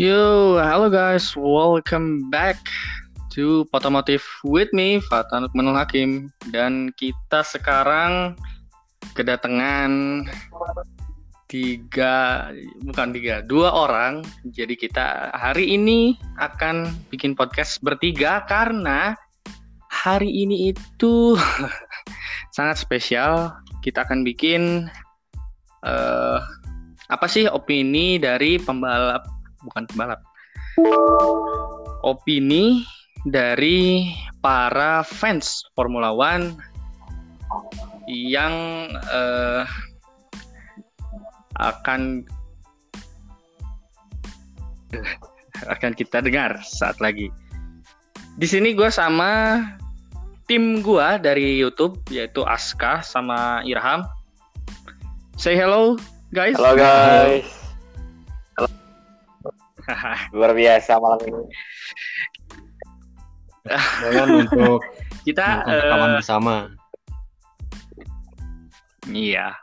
Yo, halo guys, welcome back to Potomotif with me, Fatan Manul Hakim. Dan kita sekarang kedatangan tiga, bukan tiga, dua orang. Jadi kita hari ini akan bikin podcast bertiga karena hari ini itu sangat spesial. Kita akan bikin uh, apa sih opini dari pembalap bukan pembalap opini dari para fans Formula One yang uh, akan akan kita dengar saat lagi. Di sini gue sama tim gue dari YouTube yaitu Aska sama Irham. Say hello guys. Halo guys. Luar biasa malam ini. Dengan untuk kita rekaman uh, bersama. Iya.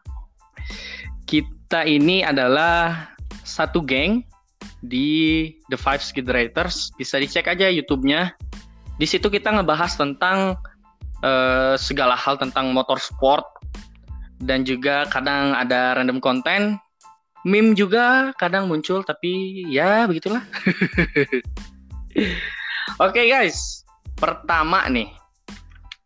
Kita ini adalah satu geng di The Five Skid Writers. Bisa dicek aja YouTube-nya. Di situ kita ngebahas tentang uh, segala hal tentang motorsport, dan juga kadang ada random konten meme juga kadang muncul tapi ya begitulah. Oke okay, guys. Pertama nih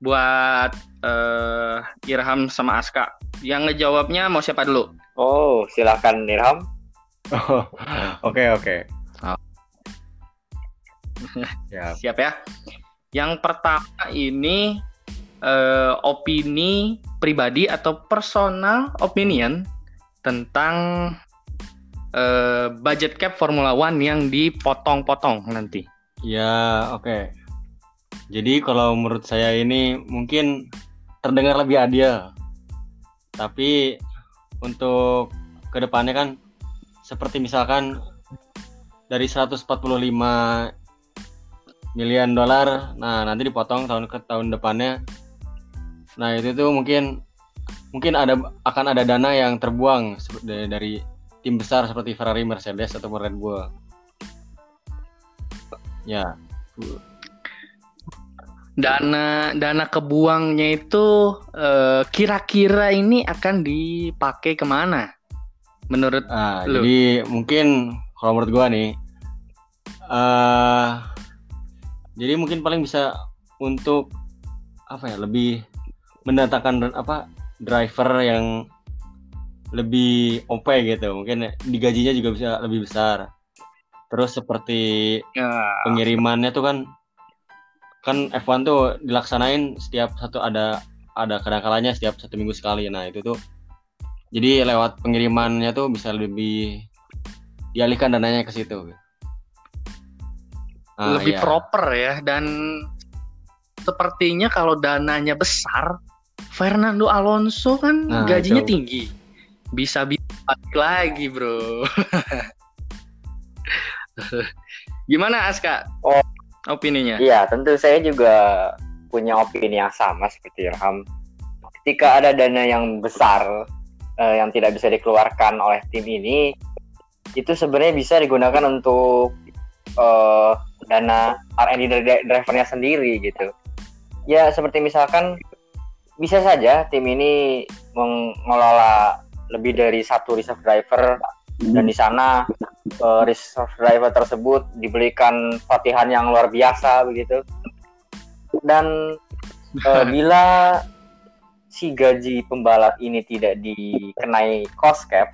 buat uh, Irham sama Aska. Yang ngejawabnya mau siapa dulu? Oh silakan Irham. Oh, oke oke. Oh. siap. siap ya. Yang pertama ini uh, opini pribadi atau personal opinion tentang uh, budget cap Formula One yang dipotong-potong nanti. Ya, oke. Okay. Jadi kalau menurut saya ini mungkin terdengar lebih adil. Tapi untuk ke depannya kan seperti misalkan dari 145 miliar dolar, nah nanti dipotong tahun ke tahun depannya Nah itu tuh mungkin mungkin ada akan ada dana yang terbuang dari, dari tim besar seperti Ferrari, Mercedes atau Red Bull. Ya. Dana dana kebuangnya itu eh, kira-kira ini akan dipakai ke mana? Menurut nah, lu? Jadi mungkin kalau menurut gua nih, uh, jadi mungkin paling bisa untuk apa ya lebih mendatangkan apa driver yang lebih OP gitu mungkin digajinya juga bisa lebih besar terus seperti ya. pengirimannya tuh kan kan F1 tuh dilaksanain setiap satu ada ada kadang-kalanya setiap satu minggu sekali nah itu tuh jadi lewat pengirimannya tuh bisa lebih dialihkan dananya ke situ nah, lebih ya. proper ya dan sepertinya kalau dananya besar Fernando Alonso kan nah, gajinya itu. tinggi. Bisa bisa lagi, Bro. Gimana Aska? Oh, opininya? Iya, tentu saya juga punya opini yang sama seperti Irham. Ketika ada dana yang besar uh, yang tidak bisa dikeluarkan oleh tim ini, itu sebenarnya bisa digunakan untuk uh, dana R&D drivernya sendiri gitu. Ya seperti misalkan bisa saja tim ini mengelola lebih dari satu reserve driver dan di sana uh, reserve driver tersebut diberikan pelatihan yang luar biasa begitu. Dan uh, bila si gaji pembalap ini tidak dikenai cost cap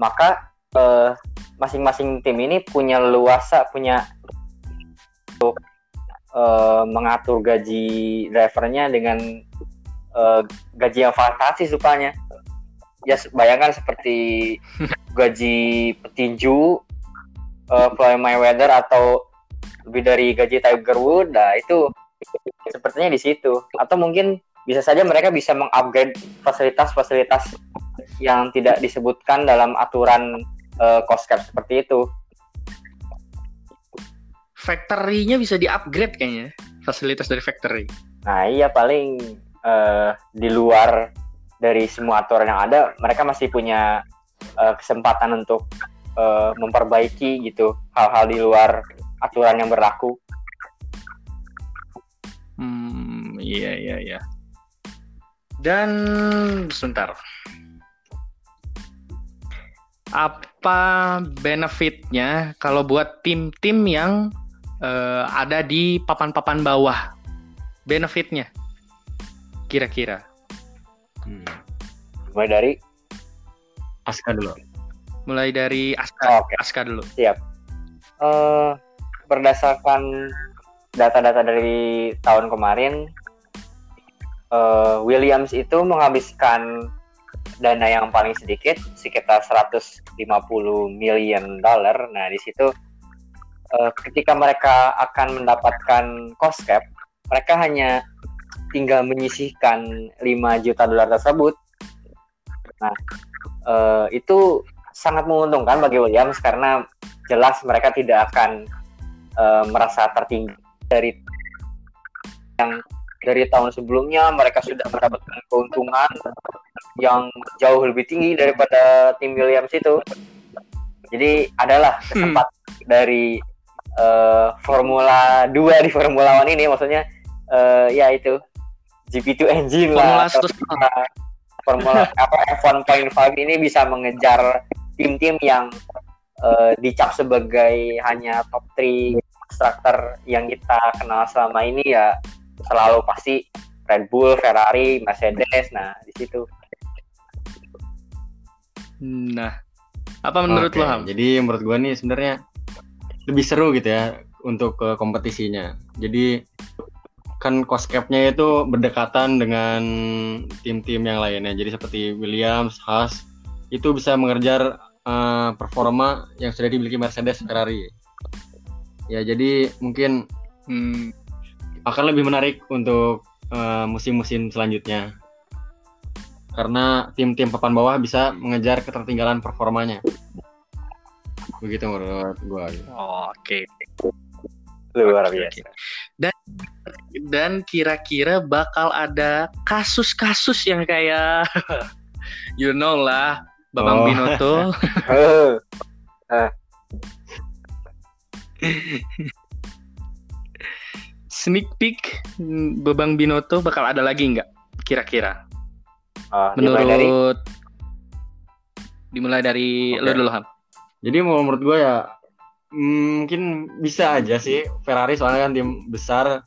maka eh, masing-masing tim ini punya luasa punya untuk uh, mengatur gaji drivernya dengan uh, gaji yang fantastis rupanya ya bayangkan seperti gaji petinju uh, Floyd Mayweather atau lebih dari gaji Tiger Woods nah itu sepertinya di situ. Atau mungkin bisa saja mereka bisa mengupgrade fasilitas-fasilitas yang tidak disebutkan dalam aturan uh, cost cap seperti itu. Factory-nya bisa di-upgrade kayaknya fasilitas dari factory. Nah iya paling uh, di luar dari semua aturan yang ada mereka masih punya uh, kesempatan untuk eh, memperbaiki gitu hal-hal di luar aturan yang berlaku. Hmm, iya iya iya. Dan sebentar. Apa benefitnya kalau buat tim-tim yang eh, ada di papan-papan bawah? Benefitnya kira-kira? Hmm. Mulai dari Aska dulu. Mulai dari Aska, Oh, oke. Aska dulu. eh berdasarkan data-data dari tahun kemarin, eh, Williams itu menghabiskan dana yang paling sedikit, sekitar 150 million dollar. Nah, di situ eh, ketika mereka akan mendapatkan cost cap, mereka hanya tinggal menyisihkan 5 juta dolar tersebut. Nah, eh, itu sangat menguntungkan bagi Williams karena jelas mereka tidak akan eh, merasa tertinggi dari yang dari tahun sebelumnya mereka sudah mendapatkan keuntungan yang jauh lebih tinggi daripada tim Williams itu. Jadi adalah kesempatan dari eh, Formula 2 di Formula One ini maksudnya eh, ya itu GP2 engine Formula lah atau satu Formula apa F1.5 ini bisa mengejar tim-tim yang eh, dicap sebagai hanya top 3 instructor yang kita kenal selama ini ya selalu pasti Red Bull, Ferrari, Mercedes. Nah, di situ. Nah, apa menurut Oke, lo Ham? Jadi menurut gua nih sebenarnya lebih seru gitu ya untuk ke kompetisinya. Jadi kan cost cap-nya itu berdekatan dengan tim-tim yang lainnya. Jadi seperti Williams, Haas itu bisa mengejar eh, performa yang sudah dimiliki Mercedes, Ferrari. Ya jadi mungkin Hmm, akan lebih menarik untuk eh, musim-musim selanjutnya. Karena tim-tim papan bawah bisa mengejar ketertinggalan performanya. Begitu menurut gua. Oke. Luar biasa. Dan kira-kira bakal ada kasus-kasus yang kayak you know lah, Babang Oh. Binoto. Eh, Sneak peek Babang Binoto bakal ada lagi nggak? Kira-kira? oh, dimulai dari Menurut dimulai dari Oke. lo dulu Ham. Jadi menurut gua ya mm, mungkin bisa aja sih Ferrari soalnya kan tim besar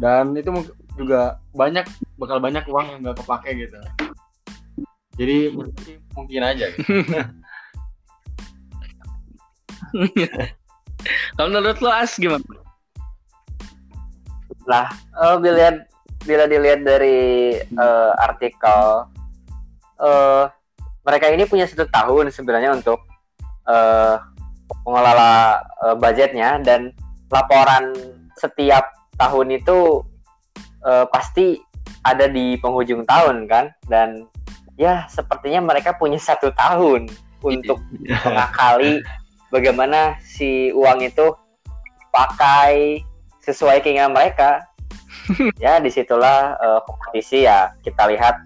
dan itu juga banyak bakal banyak uang yang nggak kepake gitu. Jadi mungkin, mungkin aja. Gitu. Kalau menurut lo As gimana? Eh, bila bila dilihat dari eh, artikel eh, mereka ini punya satu tahun sebenarnya untuk eh, mengelola eh, budgetnya dan laporan setiap tahun itu eh, pasti ada di penghujung tahun kan dan ya sepertinya mereka punya satu tahun untuk mengakali bagaimana si uang itu pakai sesuai keinginan mereka. ya di situlah eh, kompetisi ya kita lihat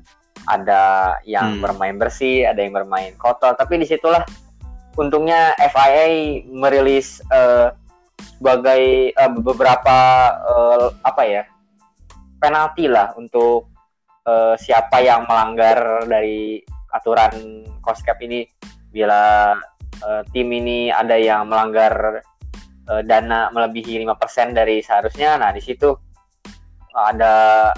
ada yang Hmm. bermain bersih, ada yang bermain kotor. Tapi di situlah untungnya FIA merilis eh, sebagai eh, beberapa eh, apa ya penalti lah untuk eh, siapa yang melanggar dari aturan cost cap ini. Bila eh, tim ini ada yang melanggar eh, dana melebihi 5% dari seharusnya nah di situ ada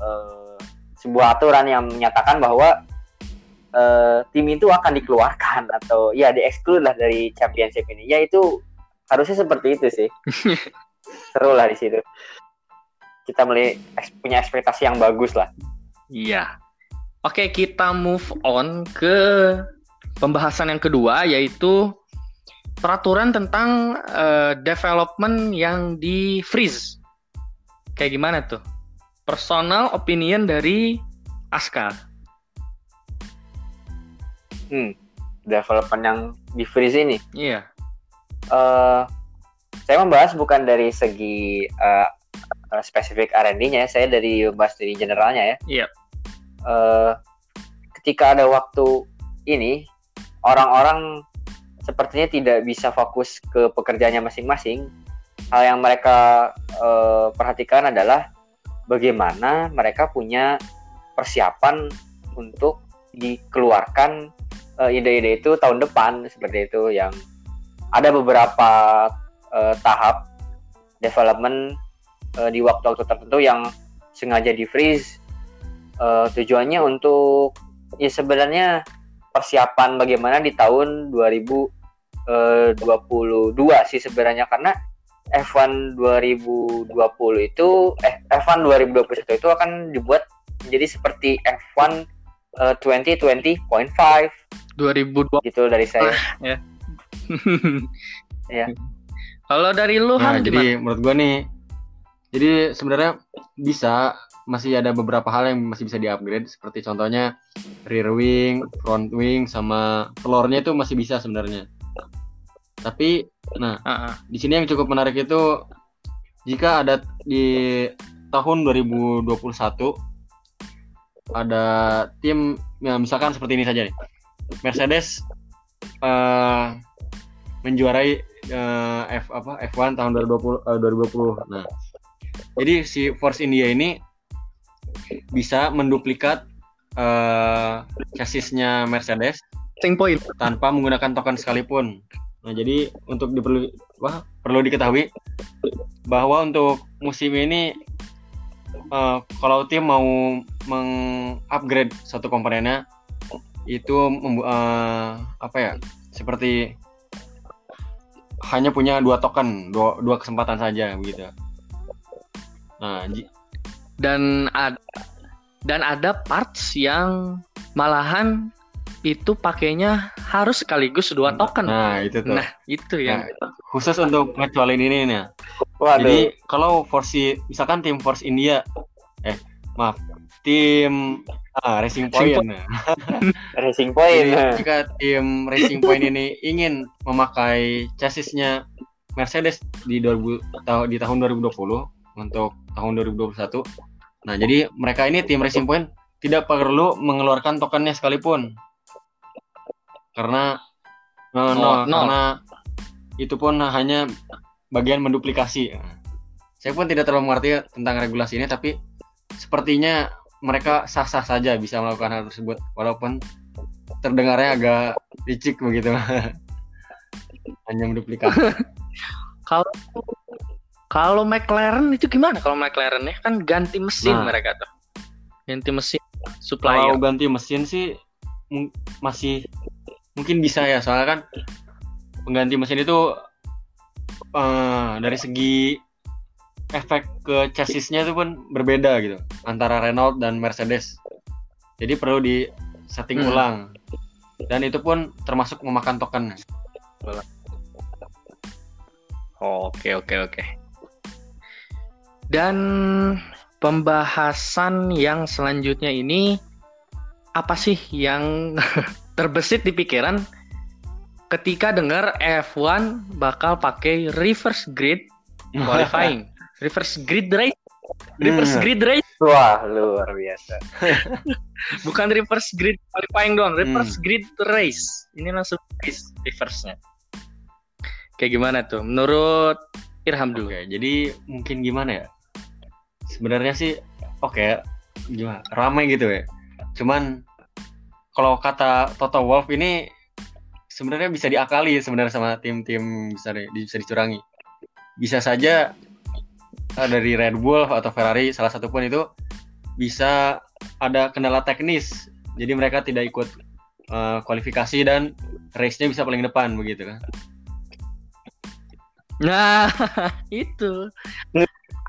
eh, sebuah aturan yang menyatakan bahwa eh, tim itu akan dikeluarkan atau ya di-exclude lah dari championship ini. Ya itu harusnya seperti itu sih seru lah di situ kita melihat punya ekspektasi yang bagus lah Iya. Oke, kita move on ke pembahasan yang kedua yaitu peraturan tentang eh, development yang di freeze. Kayak gimana tuh? Personal opinion dari Aska. hmm, development yang di freeze ini Iya. Eh saya membahas bukan dari segi eh, spesifik R&D-nya, ya, saya dari membahas dari generalnya ya. Iya. Eh, ketika ada waktu ini, orang-orang sepertinya tidak bisa fokus ke pekerjaannya masing-masing. Hal yang mereka eh, perhatikan adalah bagaimana mereka punya persiapan untuk dikeluarkan ide-ide itu tahun depan seperti itu yang ada beberapa eh, tahap development eh, di waktu-waktu tertentu yang sengaja di freeze eh, tujuannya untuk ya sebenarnya persiapan bagaimana di tahun 2022 sih sebenarnya karena F1 2020 itu eh F1 2021 itu akan dibuat menjadi seperti F1 eh, 2020.5 2020 gitu dari saya. Ya. Kalau dari lu Nah, gimana? jadi menurut gua nih, jadi sebenarnya bisa masih ada beberapa hal yang masih bisa di-upgrade seperti contohnya rear wing, front wing sama floornya itu masih bisa sebenarnya. Tapi nah, Ah, ah. di sini yang cukup menarik itu jika ada di tahun 2021 ada tim ya misalkan seperti ini saja nih. Mercedes eh, menjuarai eh, F apa F1 tahun 2020 eh, 2020. Nah, jadi si Force India ini bisa menduplikat eh chassisnya Mercedes Racing point. tanpa menggunakan token sekalipun. Nah, jadi untuk diperlu wah, perlu diketahui bahwa untuk musim ini eh, kalau tim mau mengupgrade satu komponennya itu eh, apa ya? Seperti hanya punya dua token, dua, dua kesempatan saja begitu. Nah, dan ada dan ada parts yang malahan itu pakainya harus sekaligus dua token. nah itu tuh. Nah, itu yang Khusus untuk ngecualin ini nih. Waduh. Jadi kalau Force misalkan tim Force India eh maaf, tim ah, Racing Racing Point. Nah, Racing Point. Jadi jika tim Racing Point ini ingin memakai chassisnya Mercedes di 2000 tahu- di tahun 2020 untuk tahun 2021. Nah, jadi mereka ini tim Racing Point tidak perlu mengeluarkan tokennya sekalipun. Karena no, no, Oh, nol. karena itu pun hanya bagian menduplikasi. Saya pun tidak terlalu mengerti tentang regulasi ini tapi sepertinya mereka sah-sah saja bisa melakukan hal tersebut walaupun terdengarnya agak licik begitu. hanya menduplikasi. kalau kalau McLaren itu gimana? Kalau McLaren ya kan ganti mesin Nah. mereka tuh. Ganti mesin Kalau supplier. ganti mesin sih masih mungkin bisa ya soalnya kan pengganti mesin itu eh, dari segi efek ke chassisnya itu pun berbeda gitu antara Renault dan Mercedes. Jadi perlu di setting Hmm. ulang dan itu pun termasuk memakan token. Oke, oke, oke. Dan pembahasan yang selanjutnya ini apa sih yang terbesit di pikiran ketika dengar F1 bakal pakai reverse grid qualifying, reverse grid race, reverse Hmm. grid race, Wah, luar biasa. bukan reverse grid qualifying doang, reverse grid race. Ini langsung race reverse-nya. Kayak gimana tuh? Menurut Irham dulu. Oke, jadi mungkin gimana ya? Sebenarnya sih oke, gimana? Ramai gitu ya. Cuman kalau kata Toto Wolff ini sebenarnya bisa diakali sebenarnya sama tim-tim bisa di- bisa dicurangi. Bisa saja eh, dari Red Bull atau Ferrari salah satu pun itu bisa ada kendala teknis. Jadi mereka tidak ikut eh, kualifikasi dan race-nya bisa paling depan begitu kan. Nah, itu.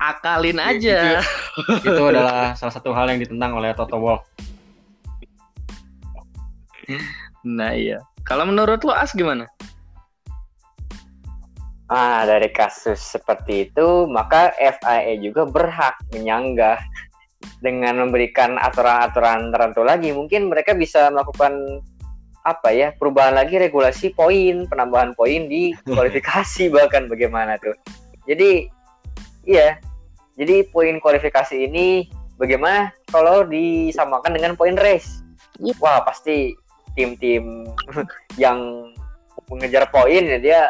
Akalin aja. itu adalah salah satu hal yang ditentang oleh Toto Wolff. Nah, iya. Kalau menurut lo As gimana? Ah, dari kasus seperti itu, maka FIA juga berhak menyanggah dengan memberikan aturan-aturan tertentu lagi. Mungkin mereka bisa melakukan apa ya perubahan lagi regulasi poin, penambahan poin di kualifikasi bahkan bagaimana tuh. Jadi iya, jadi poin kualifikasi ini bagaimana kalau disamakan dengan poin race? Wah pasti tim-tim yang mengejar poin ya dia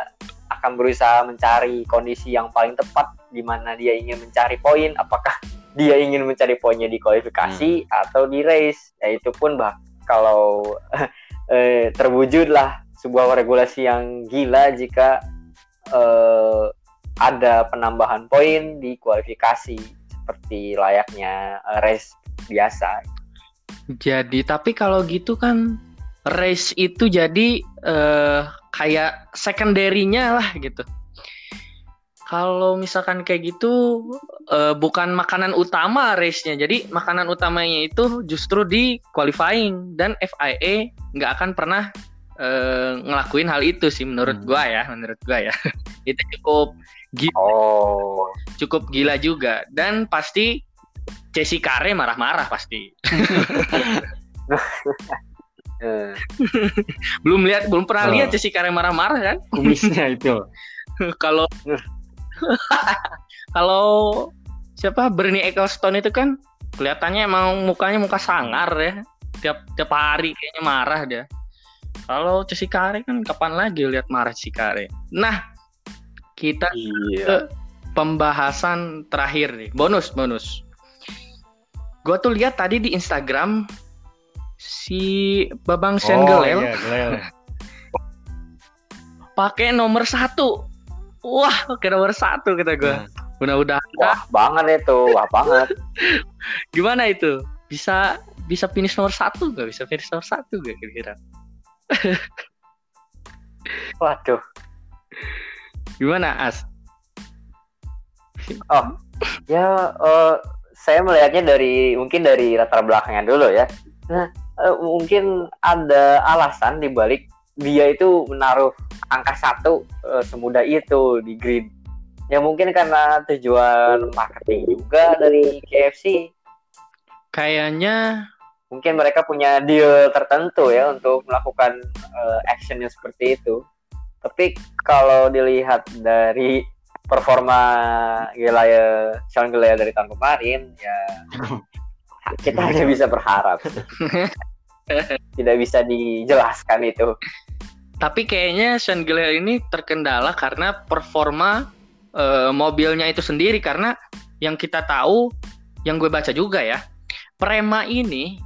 akan berusaha mencari kondisi yang paling tepat di mana dia ingin mencari poin. Apakah dia ingin mencari poinnya di kualifikasi atau di race. Ya itu pun bah kalau eh, terwujudlah sebuah regulasi yang gila jika eh, ada penambahan poin di kualifikasi seperti layaknya eh, race biasa. Jadi tapi kalau gitu kan race itu jadi eh, kayak secondary-nya lah gitu. Kalau misalkan kayak gitu eh, bukan makanan utama race-nya. Jadi makanan utamanya itu justru di qualifying dan FIA nggak akan pernah eh, ngelakuin hal itu sih menurut Hmm. gua ya, menurut gua ya. itu cukup gila, oh cukup gila juga dan pasti Jessica Kare marah-marah pasti. eh, belum lihat belum pernah Oh. lihat Jessica Kare marah-marah kan? Kumisnya itu. kalau kalau siapa Bernie Ecclestone itu kan kelihatannya emang mukanya muka sangar ya. Tiap tiap hari kayaknya marah dia. Kalau Jessica Kare kan kapan lagi lihat marah Jessica Kare? Nah kita iya. pembahasan terakhir nih. Bonus bonus. Gue tuh lihat tadi di Instagram si Babang Oh, Sengelel iya, pakai nomor satu. Wah, pakai nomor satu kata gue. Nah, Mudah-mudahan. wah banget itu wah banget Gimana itu? Bisa bisa finish nomor satu gak? Bisa finish nomor satu gak kira-kira? waduh Gimana As? Ya, eh, saya melihatnya dari mungkin dari latar belakangnya dulu ya. Nah, eh, mungkin ada alasan di balik dia itu menaruh angka satu eh, semudah itu di grid. Ya mungkin karena tujuan marketing juga dari KFC. Kayaknya Mungkin mereka punya deal tertentu ya untuk melakukan eh, actionnya seperti itu. Tapi kalau dilihat dari performa Gelaya Sean Gelaya dari tahun kemarin ya kita hanya bisa berharap. Tidak bisa dijelaskan itu. Tapi kayaknya Sean Gillier ini terkendala karena performa eh, mobilnya itu sendiri. Karena yang kita tahu yang gue baca juga ya Prema ini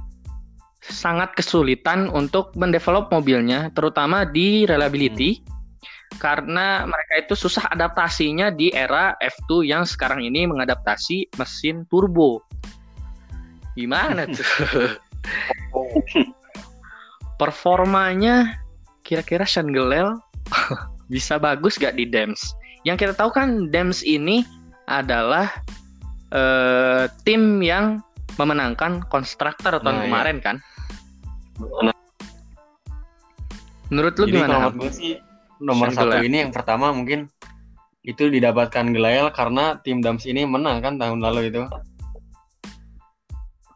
sangat kesulitan untuk mendevelop mobilnya terutama di reliability. Karena mereka itu susah adaptasinya di era F2 yang sekarang ini mengadaptasi mesin turbo gimana tuh performanya kira-kira Sean Gelel bisa bagus gak di Dems? Yang kita tahu kan Dems ini adalah eh, tim yang memenangkan konstruktor tahun Nah, iya. kemarin kan. Menurut lu Jadi gimana? menurut gue sih nomor satu ini yang pertama mungkin itu didapatkan Glel karena tim Dams ini menang kan tahun lalu itu.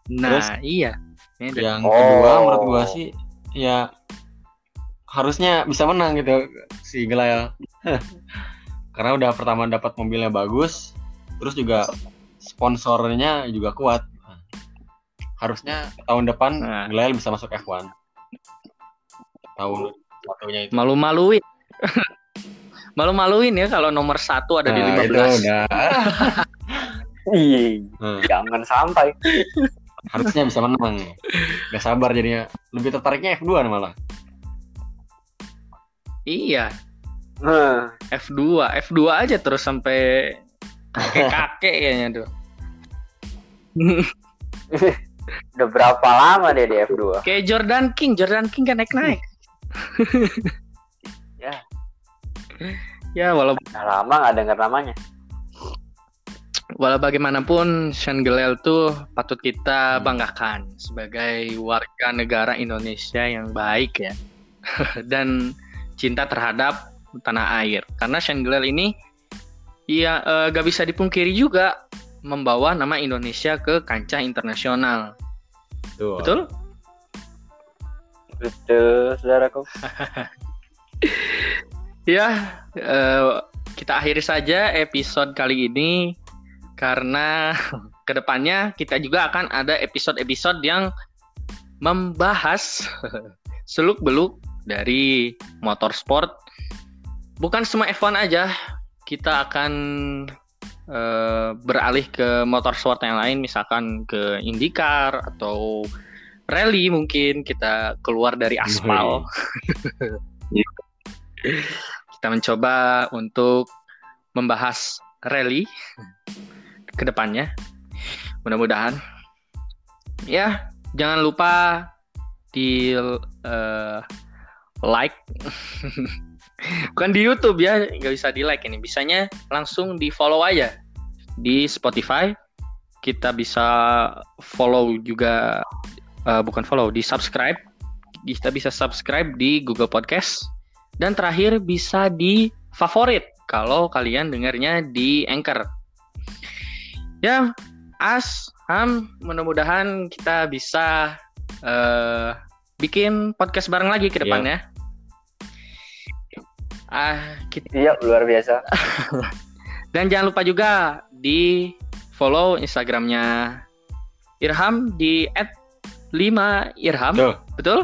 Nah, terus- iya. Ada- Yang Oh. kedua menurut gua sih ya harusnya bisa menang gitu si Glel. karena udah pertama dapat mobilnya bagus, terus juga sponsornya juga kuat. Harusnya tahun depan Nah. Bisa masuk F1. Tahun satunya itu. Malu-maluin. Malu-maluin ya kalau nomor satu ada di Nah, 15. itu udah Iya, Hmm. jangan sampai harusnya bisa menang. Gak sabar jadinya. Lebih tertariknya F2 malah. Iya, Nah, F2, F2 aja terus sampai kakek-kakek kayaknya tuh. udah berapa lama dia di F2 Kayak Jordan King, Jordan King kan naik-naik. Ya. Ya, walau udah lama nggak dengar namanya walau bagaimanapun Sean Gelel tuh patut kita Hmm. banggakan sebagai warga negara Indonesia yang baik ya. Dan cinta terhadap tanah air. Karena Sean Gelel ini ya eh, gak bisa dipungkiri juga membawa nama Indonesia ke kancah internasional. tuh Betul? betul saudaraku Ya, eh, kita akhiri saja episode kali ini karena ke depannya kita juga akan ada episode-episode yang membahas seluk-beluk dari motorsport. Bukan semua F1 aja, kita akan uh, beralih ke motorsport yang lain, misalkan ke IndyCar atau rally mungkin kita keluar dari aspal. kita mencoba untuk membahas rally ke depannya. Mudah-mudahan. Ya, jangan lupa di uh, like. Bukan di YouTube ya, nggak bisa di like ini. Bisanya langsung di follow aja di Spotify. Kita bisa follow juga, uh, bukan follow, di subscribe. Kita bisa subscribe di Google Podcast. Dan terakhir bisa di favorit kalau kalian dengarnya di Anchor. Ya, As, Ham, mudah-mudahan kita bisa uh, bikin podcast bareng lagi ke iya. depannya. Ah, kita... Iya, luar biasa. Dan jangan lupa juga di follow Instagramnya Irham di @5irham. Betul? Betul?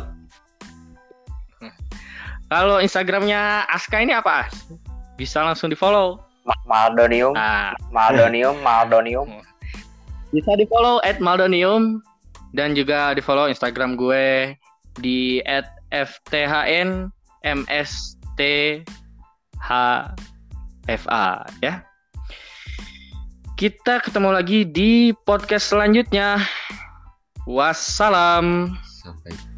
Kalau Instagramnya Aska ini apa? Bisa langsung di follow. Maldonium. Nah. Maldonium, Maldonium. Bisa di follow at Maldonium dan juga di follow Instagram gue di @fthn ya. Kita ketemu lagi di podcast selanjutnya. Wassalam. Sampai